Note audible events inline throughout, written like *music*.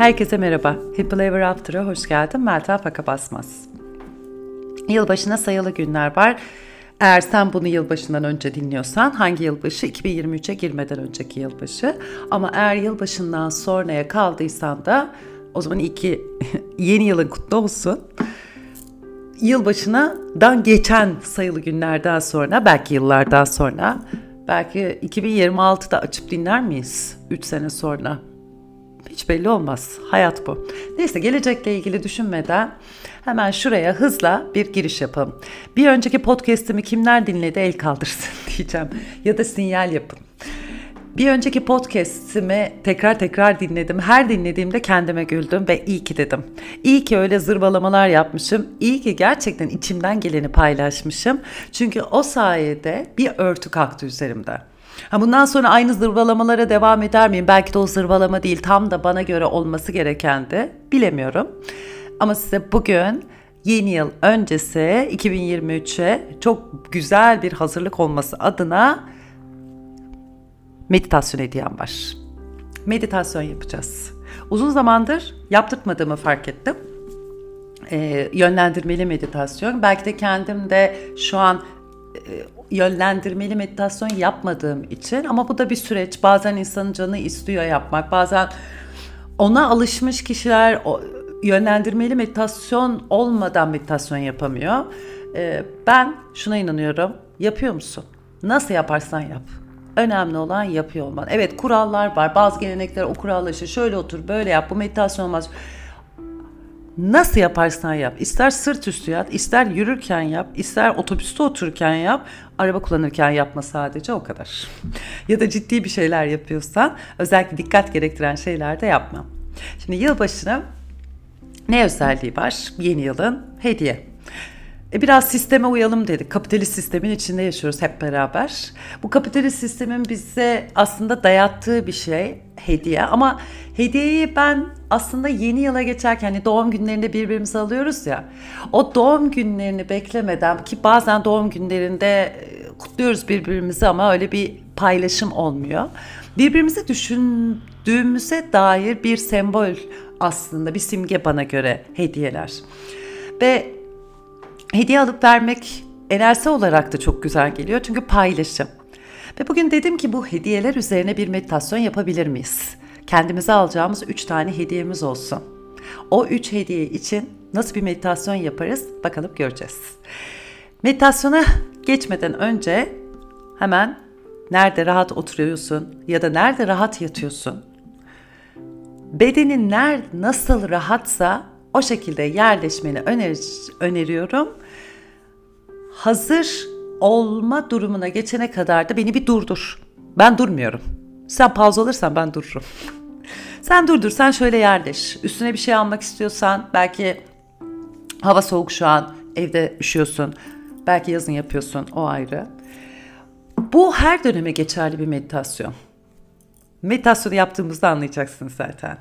Herkese merhaba. Happy Ever After'a hoş geldin. Meltem Faka Basmaz. Yılbaşına sayılı günler var. Eğer sen bunu yılbaşından önce dinliyorsan hangi yılbaşı? 2023'e girmeden önceki yılbaşı. Ama eğer yılbaşından sonraya kaldıysan da o zaman iki *laughs* yeni yılın kutlu olsun. Yılbaşından geçen sayılı günlerden sonra belki yıllardan sonra belki 2026'da açıp dinler miyiz 3 sene sonra? Hiç belli olmaz. Hayat bu. Neyse gelecekle ilgili düşünmeden hemen şuraya hızla bir giriş yapalım. Bir önceki podcast'imi kimler dinledi el kaldırsın *laughs* diyeceğim. Ya da sinyal yapın. Bir önceki podcast'imi tekrar tekrar dinledim. Her dinlediğimde kendime güldüm ve iyi ki dedim. İyi ki öyle zırvalamalar yapmışım. İyi ki gerçekten içimden geleni paylaşmışım. Çünkü o sayede bir örtü kalktı üzerimde. Ha bundan sonra aynı zırvalamalara devam eder miyim? Belki de o zırvalama değil tam da bana göre olması gerekendi. Bilemiyorum. Ama size bugün yeni yıl öncesi 2023'e çok güzel bir hazırlık olması adına meditasyon hediyem var. Meditasyon yapacağız. Uzun zamandır yaptırtmadığımı fark ettim. Ee, yönlendirmeli meditasyon. Belki de kendim de şu an e, yönlendirmeli meditasyon yapmadığım için ama bu da bir süreç. Bazen insanın canı istiyor yapmak. Bazen ona alışmış kişiler yönlendirmeli meditasyon olmadan meditasyon yapamıyor. Ee, ben şuna inanıyorum. Yapıyor musun? Nasıl yaparsan yap. Önemli olan yapıyor olman. Evet kurallar var. Bazı gelenekler o kurallar şöyle otur, böyle yap. Bu meditasyon olmaz. Nasıl yaparsan yap. İster sırt üstü yat, ister yürürken yap, ister otobüste otururken yap, araba kullanırken yapma sadece o kadar. ya da ciddi bir şeyler yapıyorsan özellikle dikkat gerektiren şeyler de yapma. Şimdi yılbaşına ne özelliği var? Yeni yılın hediye. E biraz sisteme uyalım dedik. Kapitalist sistemin içinde yaşıyoruz hep beraber. Bu kapitalist sistemin bize aslında dayattığı bir şey hediye. Ama hediyeyi ben aslında yeni yıla geçerken hani doğum günlerinde birbirimize alıyoruz ya. O doğum günlerini beklemeden ki bazen doğum günlerinde e, kutluyoruz birbirimizi ama öyle bir paylaşım olmuyor. Birbirimizi düşündüğümüze dair bir sembol aslında bir simge bana göre hediyeler. Ve hediye alıp vermek enerji olarak da çok güzel geliyor çünkü paylaşım. Ve bugün dedim ki bu hediyeler üzerine bir meditasyon yapabilir miyiz? Kendimize alacağımız 3 tane hediyemiz olsun. O 3 hediye için nasıl bir meditasyon yaparız bakalım göreceğiz. Meditasyona geçmeden önce hemen nerede rahat oturuyorsun ya da nerede rahat yatıyorsun? Bedenin nerede nasıl rahatsa o şekilde yerleşmeni öner öneriyorum. Hazır olma durumuna geçene kadar da beni bir durdur. Ben durmuyorum. Sen pauza alırsan ben dururum. *laughs* sen durdur, sen şöyle yerleş. Üstüne bir şey almak istiyorsan belki hava soğuk şu an, evde üşüyorsun. Belki yazın yapıyorsun, o ayrı. Bu her döneme geçerli bir meditasyon. Meditasyonu yaptığımızda anlayacaksınız zaten.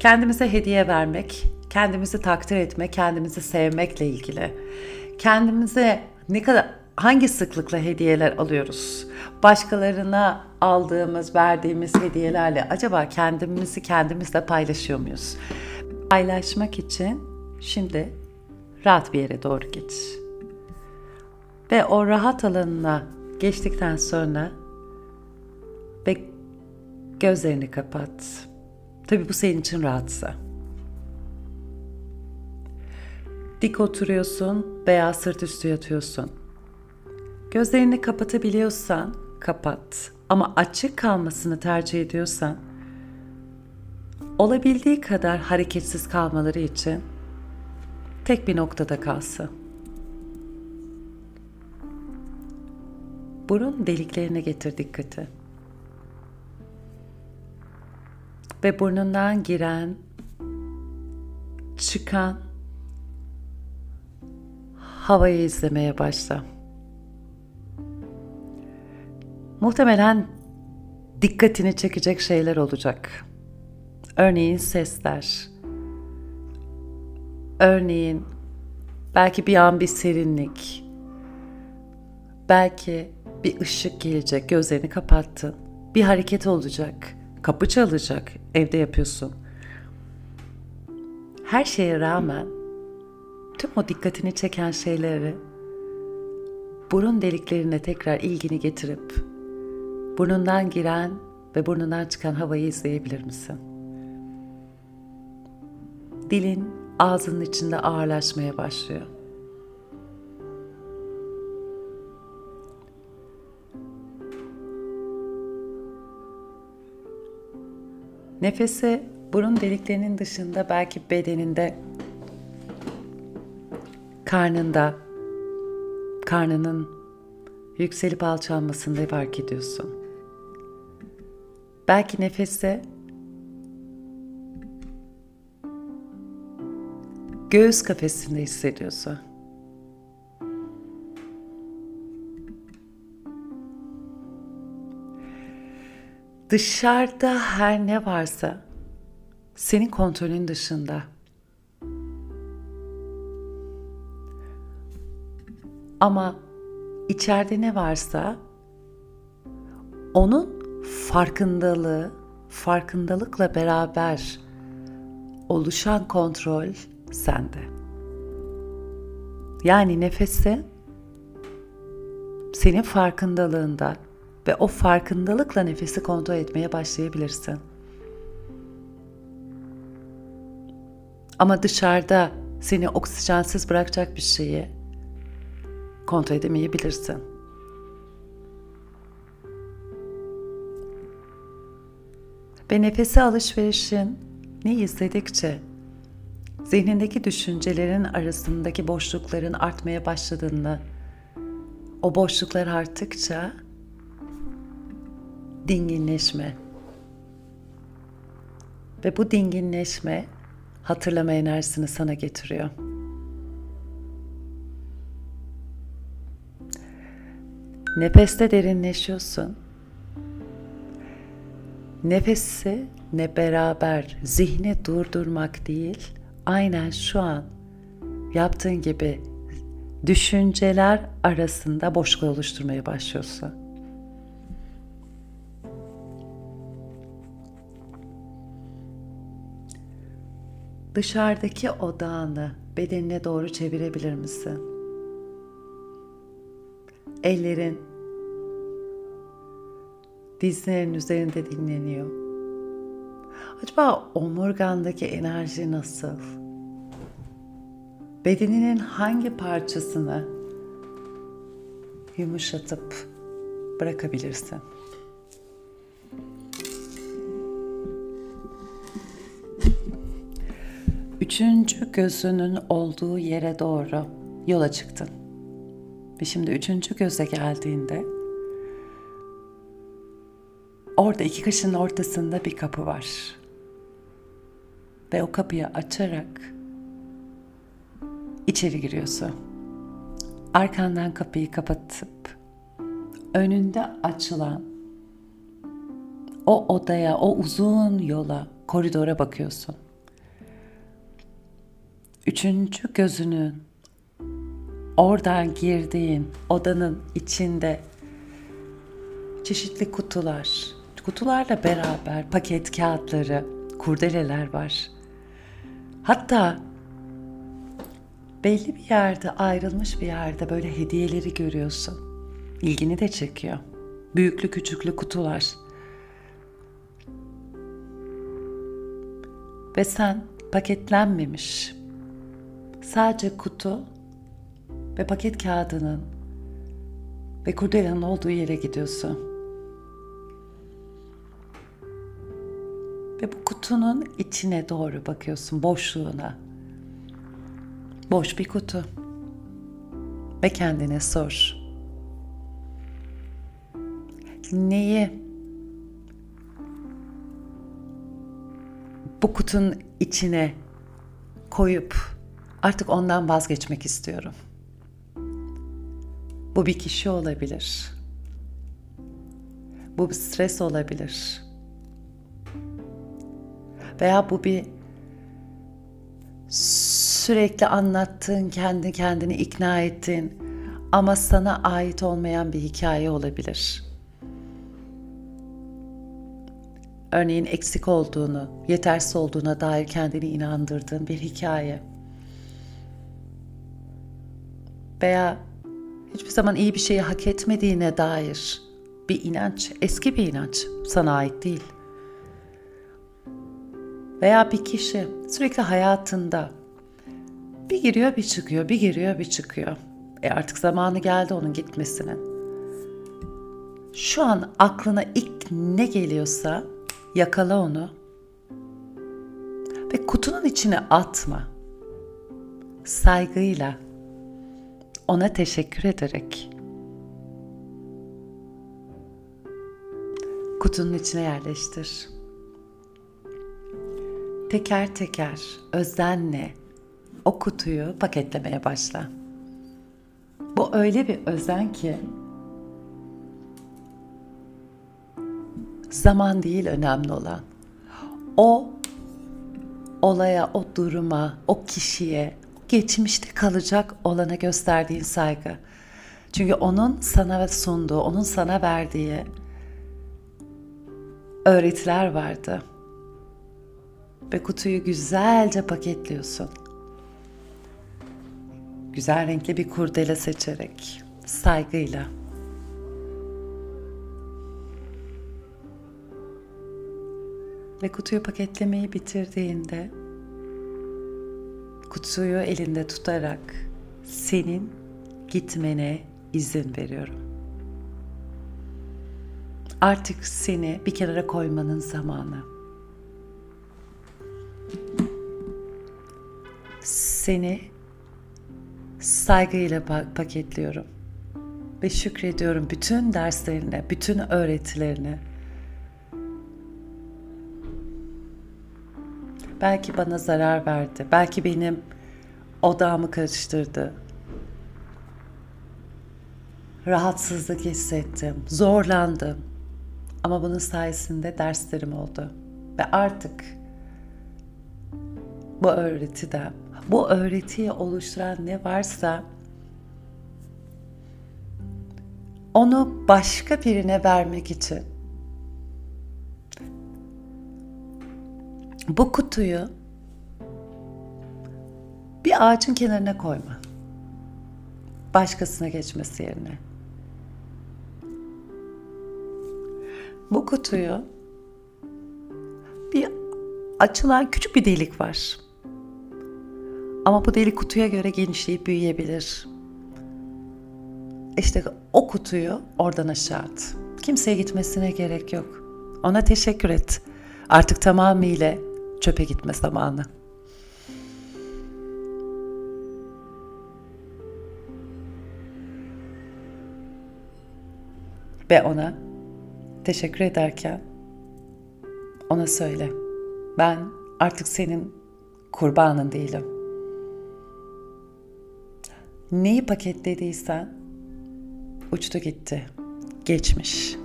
Kendimize hediye vermek, kendimizi takdir etme, kendimizi sevmekle ilgili. Kendimize ne kadar hangi sıklıkla hediyeler alıyoruz? Başkalarına aldığımız, verdiğimiz hediyelerle acaba kendimizi kendimizle paylaşıyor muyuz? Paylaşmak için şimdi rahat bir yere doğru geç. Ve o rahat alanına geçtikten sonra ve gözlerini kapat. Tabii bu senin için rahatsa. Dik oturuyorsun veya sırt üstü yatıyorsun. Gözlerini kapatabiliyorsan kapat ama açık kalmasını tercih ediyorsan olabildiği kadar hareketsiz kalmaları için tek bir noktada kalsın. Burun deliklerine getir dikkati. Ve burnundan giren, çıkan havayı izlemeye başla. Muhtemelen dikkatini çekecek şeyler olacak. Örneğin sesler. Örneğin belki bir an bir serinlik. Belki bir ışık gelecek, gözlerini kapattın. Bir hareket olacak, kapı çalacak, evde yapıyorsun. her şeye rağmen tüm o dikkatini çeken şeyleri burun deliklerine tekrar ilgini getirip burnundan giren ve burnundan çıkan havayı izleyebilir misin? Dilin ağzının içinde ağırlaşmaya başlıyor. Nefesi burun deliklerinin dışında belki bedeninde, karnında, karnının yükselip alçalmasında fark ediyorsun. Belki nefesi göğüs kafesinde hissediyorsun. Dışarıda her ne varsa senin kontrolün dışında. Ama içeride ne varsa onun farkındalığı, farkındalıkla beraber oluşan kontrol sende. Yani nefesi senin farkındalığında ve o farkındalıkla nefesi kontrol etmeye başlayabilirsin. Ama dışarıda seni oksijensiz bırakacak bir şeyi kontrol edemeyebilirsin. Ve nefese alışverişin ne hissedikçe zihnindeki düşüncelerin arasındaki boşlukların artmaya başladığını, o boşluklar arttıkça dinginleşme ve bu dinginleşme hatırlama enerjisini sana getiriyor. Nefeste derinleşiyorsun. Nefesi ne beraber zihni durdurmak değil, aynen şu an yaptığın gibi düşünceler arasında boşluk oluşturmaya başlıyorsun. Dışarıdaki odağını bedenine doğru çevirebilir misin? Ellerin dizlerin üzerinde dinleniyor. Acaba omurgandaki enerji nasıl? Bedeninin hangi parçasını yumuşatıp bırakabilirsin? üçüncü gözünün olduğu yere doğru yola çıktın. Ve şimdi üçüncü göze geldiğinde orada iki kaşın ortasında bir kapı var. Ve o kapıyı açarak içeri giriyorsun. Arkandan kapıyı kapatıp önünde açılan o odaya, o uzun yola, koridora bakıyorsun. Üçüncü gözünün oradan girdiğin odanın içinde çeşitli kutular, kutularla beraber paket kağıtları, kurdeleler var. Hatta belli bir yerde ayrılmış bir yerde böyle hediyeleri görüyorsun. İlgini de çekiyor. Büyüklü küçüklü kutular. Ve sen paketlenmemiş sadece kutu ve paket kağıdının ve kurdelanın olduğu yere gidiyorsun. Ve bu kutunun içine doğru bakıyorsun, boşluğuna. Boş bir kutu. Ve kendine sor. Neyi bu kutunun içine koyup Artık ondan vazgeçmek istiyorum. Bu bir kişi olabilir. Bu bir stres olabilir. Veya bu bir sürekli anlattığın, kendi kendini ikna ettiğin ama sana ait olmayan bir hikaye olabilir. örneğin eksik olduğunu, yetersiz olduğuna dair kendini inandırdığın bir hikaye. Veya hiçbir zaman iyi bir şeyi hak etmediğine dair bir inanç, eski bir inanç sana ait değil. Veya bir kişi sürekli hayatında bir giriyor bir çıkıyor, bir giriyor bir çıkıyor. E artık zamanı geldi onun gitmesinin. Şu an aklına ilk ne geliyorsa yakala onu ve kutunun içine atma. Saygıyla ona teşekkür ederek kutunun içine yerleştir. Teker teker özenle o kutuyu paketlemeye başla. Bu öyle bir özen ki zaman değil önemli olan. O olaya, o duruma, o kişiye, geçmişte kalacak olana gösterdiğin saygı. Çünkü onun sana sunduğu, onun sana verdiği öğretiler vardı. Ve kutuyu güzelce paketliyorsun. Güzel renkli bir kurdele seçerek, saygıyla. Ve kutuyu paketlemeyi bitirdiğinde kutuyu elinde tutarak senin gitmene izin veriyorum. Artık seni bir kenara koymanın zamanı. Seni saygıyla paketliyorum ve şükrediyorum bütün derslerine, bütün öğretilerine. Belki bana zarar verdi, belki benim odağımı karıştırdı. Rahatsızlık hissettim, zorlandım. Ama bunun sayesinde derslerim oldu. Ve artık bu öğretiden, bu öğretiyi oluşturan ne varsa onu başka birine vermek için bu kutuyu bir ağacın kenarına koyma. Başkasına geçmesi yerine. Bu kutuyu bir açılan küçük bir delik var. Ama bu delik kutuya göre genişleyip büyüyebilir. İşte o kutuyu oradan aşağı at. Kimseye gitmesine gerek yok. Ona teşekkür et. Artık tamamıyla çöpe gitme zamanı. Ve ona teşekkür ederken ona söyle. Ben artık senin kurbanın değilim. Neyi paketlediysen uçtu gitti. Geçmiş.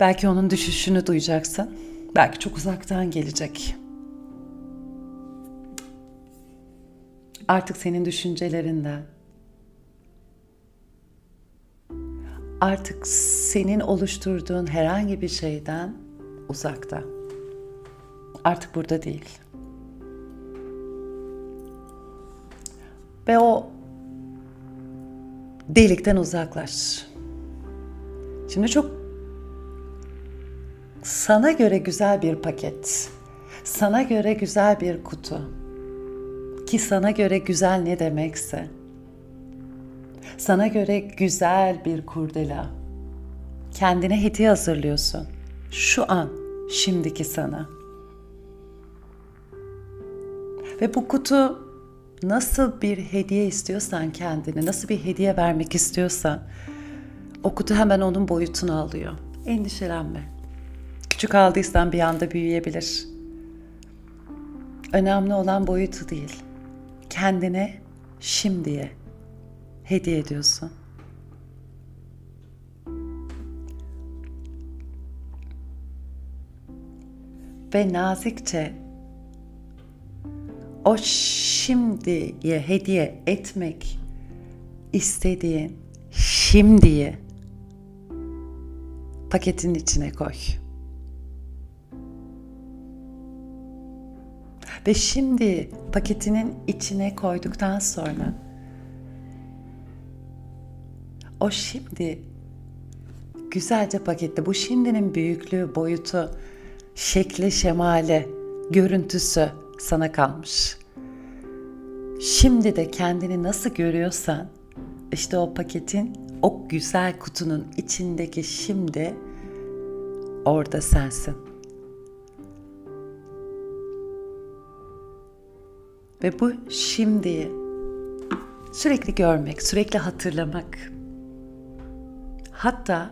Belki onun düşüşünü duyacaksın. Belki çok uzaktan gelecek. Artık senin düşüncelerinden, artık senin oluşturduğun herhangi bir şeyden uzakta. Artık burada değil. Ve o delikten uzaklaş. Şimdi çok sana göre güzel bir paket, sana göre güzel bir kutu ki sana göre güzel ne demekse sana göre güzel bir kurdela. Kendine hediye hazırlıyorsun. Şu an, şimdiki sana. Ve bu kutu nasıl bir hediye istiyorsan kendine, nasıl bir hediye vermek istiyorsan o kutu hemen onun boyutunu alıyor. Endişelenme. Küçük aldıysan bir anda büyüyebilir. Önemli olan boyutu değil. Kendine şimdiye hediye ediyorsun. Ve nazikçe o şimdiye hediye etmek istediğin şimdiye paketin içine koy. Ve şimdi paketinin içine koyduktan sonra o şimdi güzelce pakette bu şimdinin büyüklüğü, boyutu, şekli, şemali, görüntüsü sana kalmış. Şimdi de kendini nasıl görüyorsan işte o paketin o güzel kutunun içindeki şimdi orada sensin. Ve bu şimdiyi sürekli görmek, sürekli hatırlamak. Hatta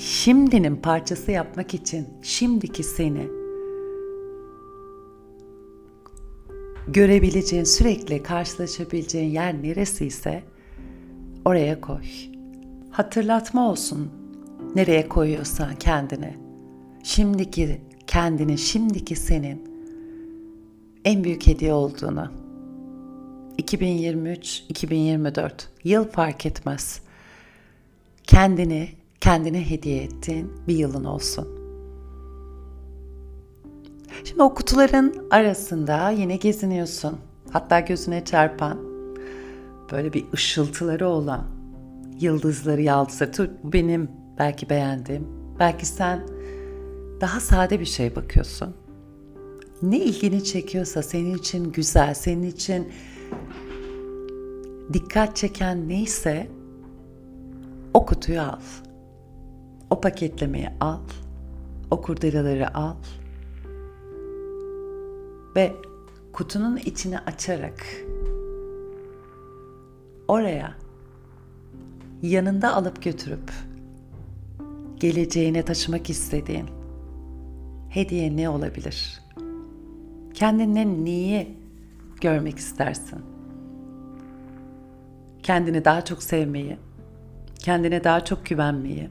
şimdinin parçası yapmak için şimdiki seni görebileceğin, sürekli karşılaşabileceğin yer neresiyse oraya koy. Hatırlatma olsun nereye koyuyorsan kendini. Şimdiki kendini, şimdiki senin en büyük hediye olduğunu. 2023-2024 yıl fark etmez. Kendini kendine hediye ettiğin bir yılın olsun. Şimdi o kutuların arasında yine geziniyorsun. Hatta gözüne çarpan böyle bir ışıltıları olan yıldızları, yaldızları. Benim belki beğendiğim, belki sen daha sade bir şey bakıyorsun ne ilgini çekiyorsa senin için güzel, senin için dikkat çeken neyse o kutuyu al. O paketlemeyi al. O kurdelaları al. Ve kutunun içini açarak oraya yanında alıp götürüp geleceğine taşımak istediğin hediye ne olabilir? Kendine neyi görmek istersin? Kendini daha çok sevmeyi, kendine daha çok güvenmeyi,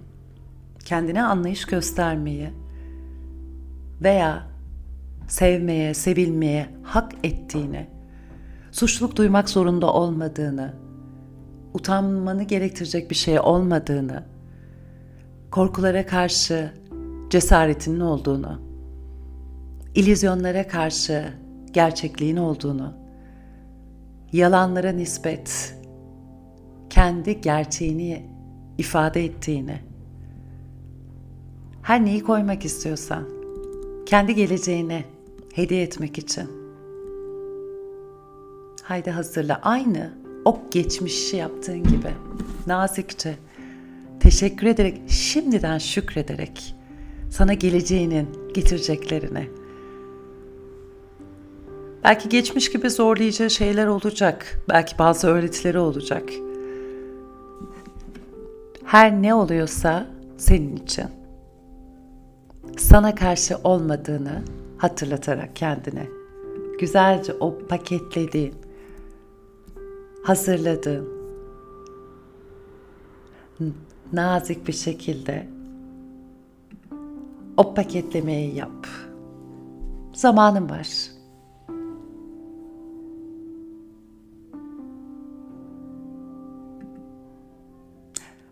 kendine anlayış göstermeyi veya sevmeye, sevilmeye hak ettiğini, suçluluk duymak zorunda olmadığını, utanmanı gerektirecek bir şey olmadığını, korkulara karşı cesaretinin olduğunu, ilizyonlara karşı gerçekliğin olduğunu, yalanlara nispet kendi gerçeğini ifade ettiğini, her neyi koymak istiyorsan, kendi geleceğine hediye etmek için. Haydi hazırla aynı o geçmişi yaptığın gibi nazikçe teşekkür ederek şimdiden şükrederek sana geleceğinin getireceklerine Belki geçmiş gibi zorlayıcı şeyler olacak. Belki bazı öğretileri olacak. Her ne oluyorsa senin için. Sana karşı olmadığını hatırlatarak kendine güzelce o paketlediğin, hazırladığın nazik bir şekilde o paketlemeyi yap. Zamanın var.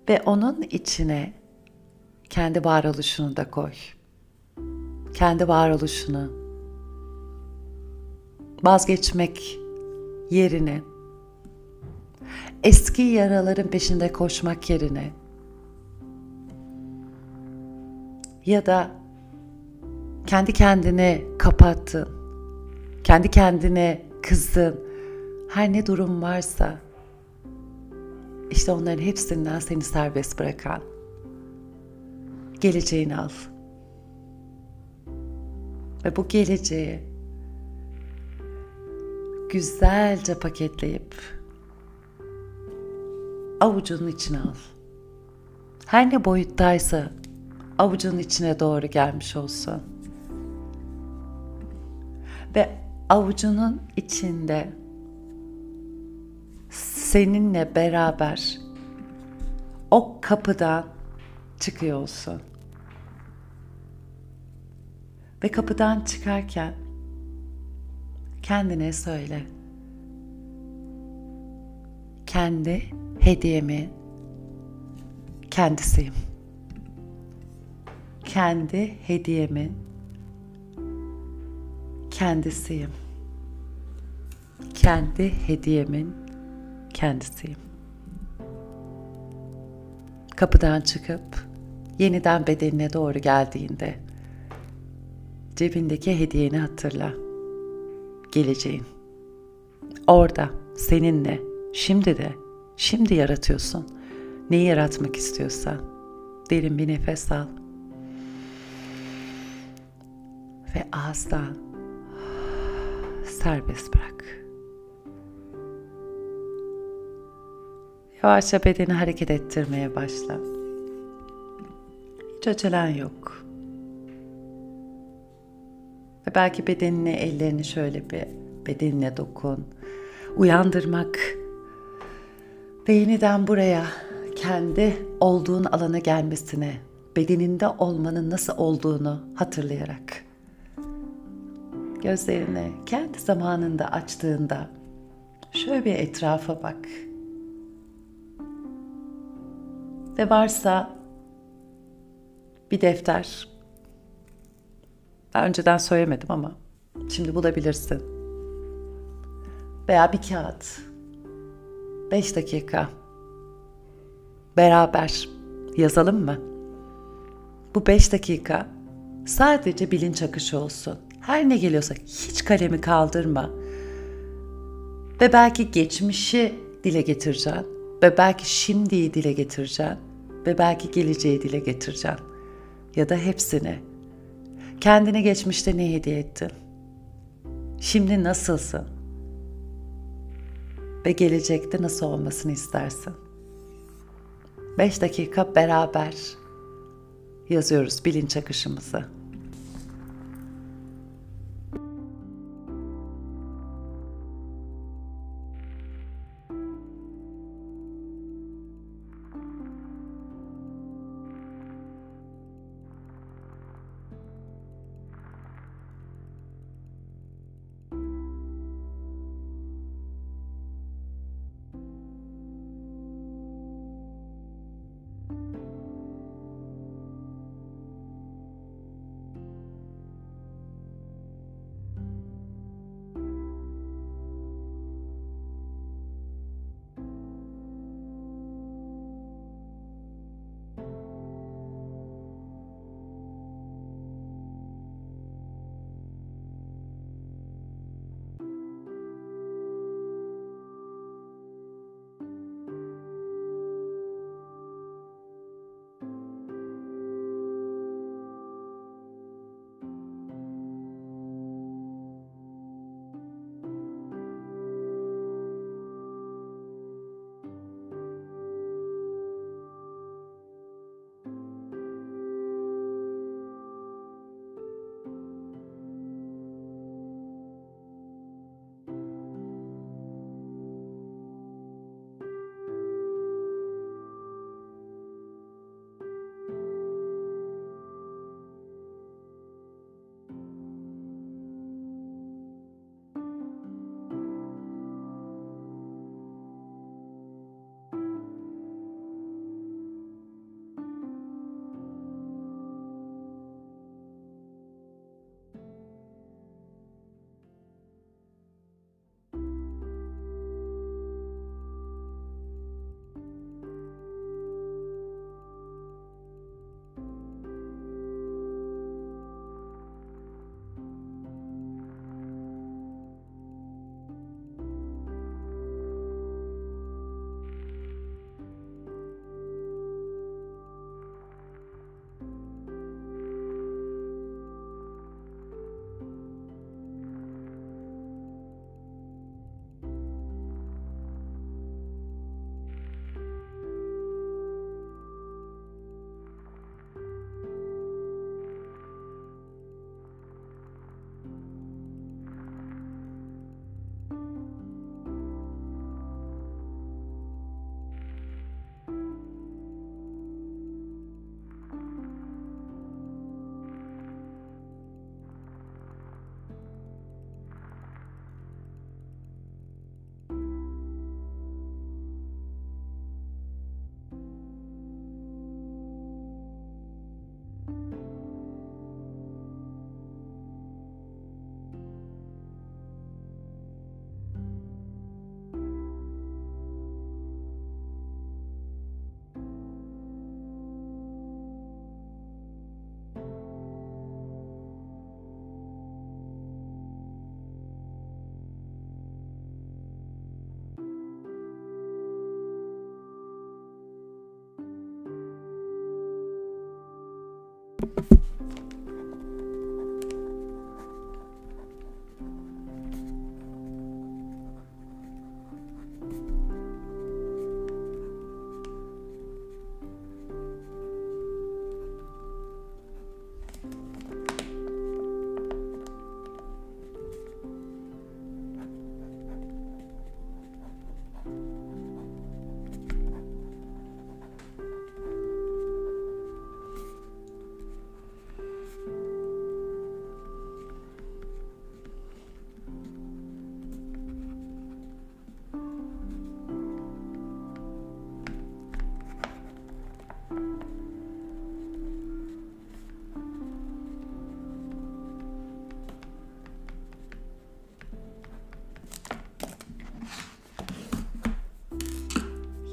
Ve onun içine kendi varoluşunu da koy. Kendi varoluşunu. Vazgeçmek yerine. Eski yaraların peşinde koşmak yerine. Ya da kendi kendine kapattın, kendi kendine kızdın, her ne durum varsa işte onların hepsinden seni serbest bırakan geleceğini al. Ve bu geleceği güzelce paketleyip avucunun içine al. Her ne boyuttaysa avucunun içine doğru gelmiş olsun. Ve avucunun içinde seninle beraber o kapıdan çıkıyor olsun. Ve kapıdan çıkarken kendine söyle. Kendi hediyemi kendisiyim. kendi hediyemin kendisiyim. Kendi hediyemin kendisiyim. Kapıdan çıkıp yeniden bedenine doğru geldiğinde cebindeki hediyeni hatırla. Geleceğin. Orada seninle şimdi de şimdi yaratıyorsun. Neyi yaratmak istiyorsan. Derin bir nefes al. Ve ağızdan serbest bırak. Yavaşça bedeni hareket ettirmeye başla. Hiç acelen yok. Ve belki bedenine, ellerini şöyle bir bedenine dokun. Uyandırmak ve yeniden buraya kendi olduğun alana gelmesine, bedeninde olmanın nasıl olduğunu hatırlayarak gözlerini kendi zamanında açtığında şöyle bir etrafa bak. Ve varsa bir defter. Ben önceden söylemedim ama şimdi bulabilirsin. Veya bir kağıt. Beş dakika. Beraber yazalım mı? Bu beş dakika sadece bilinç akışı olsun. Her ne geliyorsa hiç kalemi kaldırma. Ve belki geçmişi dile getireceksin. Ve belki şimdiyi dile getireceksin. Ve belki geleceği dile getireceksin. Ya da hepsini. Kendine geçmişte ne hediye ettin? Şimdi nasılsın? Ve gelecekte nasıl olmasını istersin? 5 dakika beraber yazıyoruz bilinç akışımızı.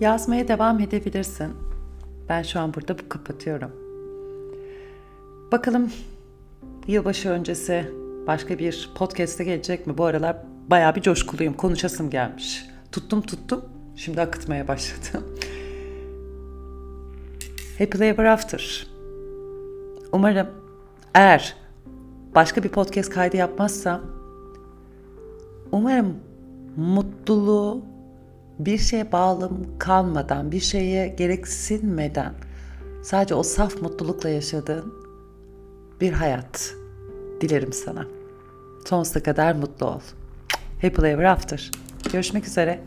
Yazmaya devam edebilirsin. Ben şu an burada bu kapatıyorum. Bakalım yılbaşı öncesi başka bir podcast'e gelecek mi? Bu aralar bayağı bir coşkuluyum. Konuşasım gelmiş. Tuttum tuttum. Şimdi akıtmaya başladım. *laughs* Happy Ever After. Umarım eğer başka bir podcast kaydı yapmazsam umarım mutluluğu bir şeye bağlı kalmadan, bir şeye gereksinmeden sadece o saf mutlulukla yaşadığın bir hayat dilerim sana. Sonsuza kadar mutlu ol. Happy Ever After. Görüşmek üzere.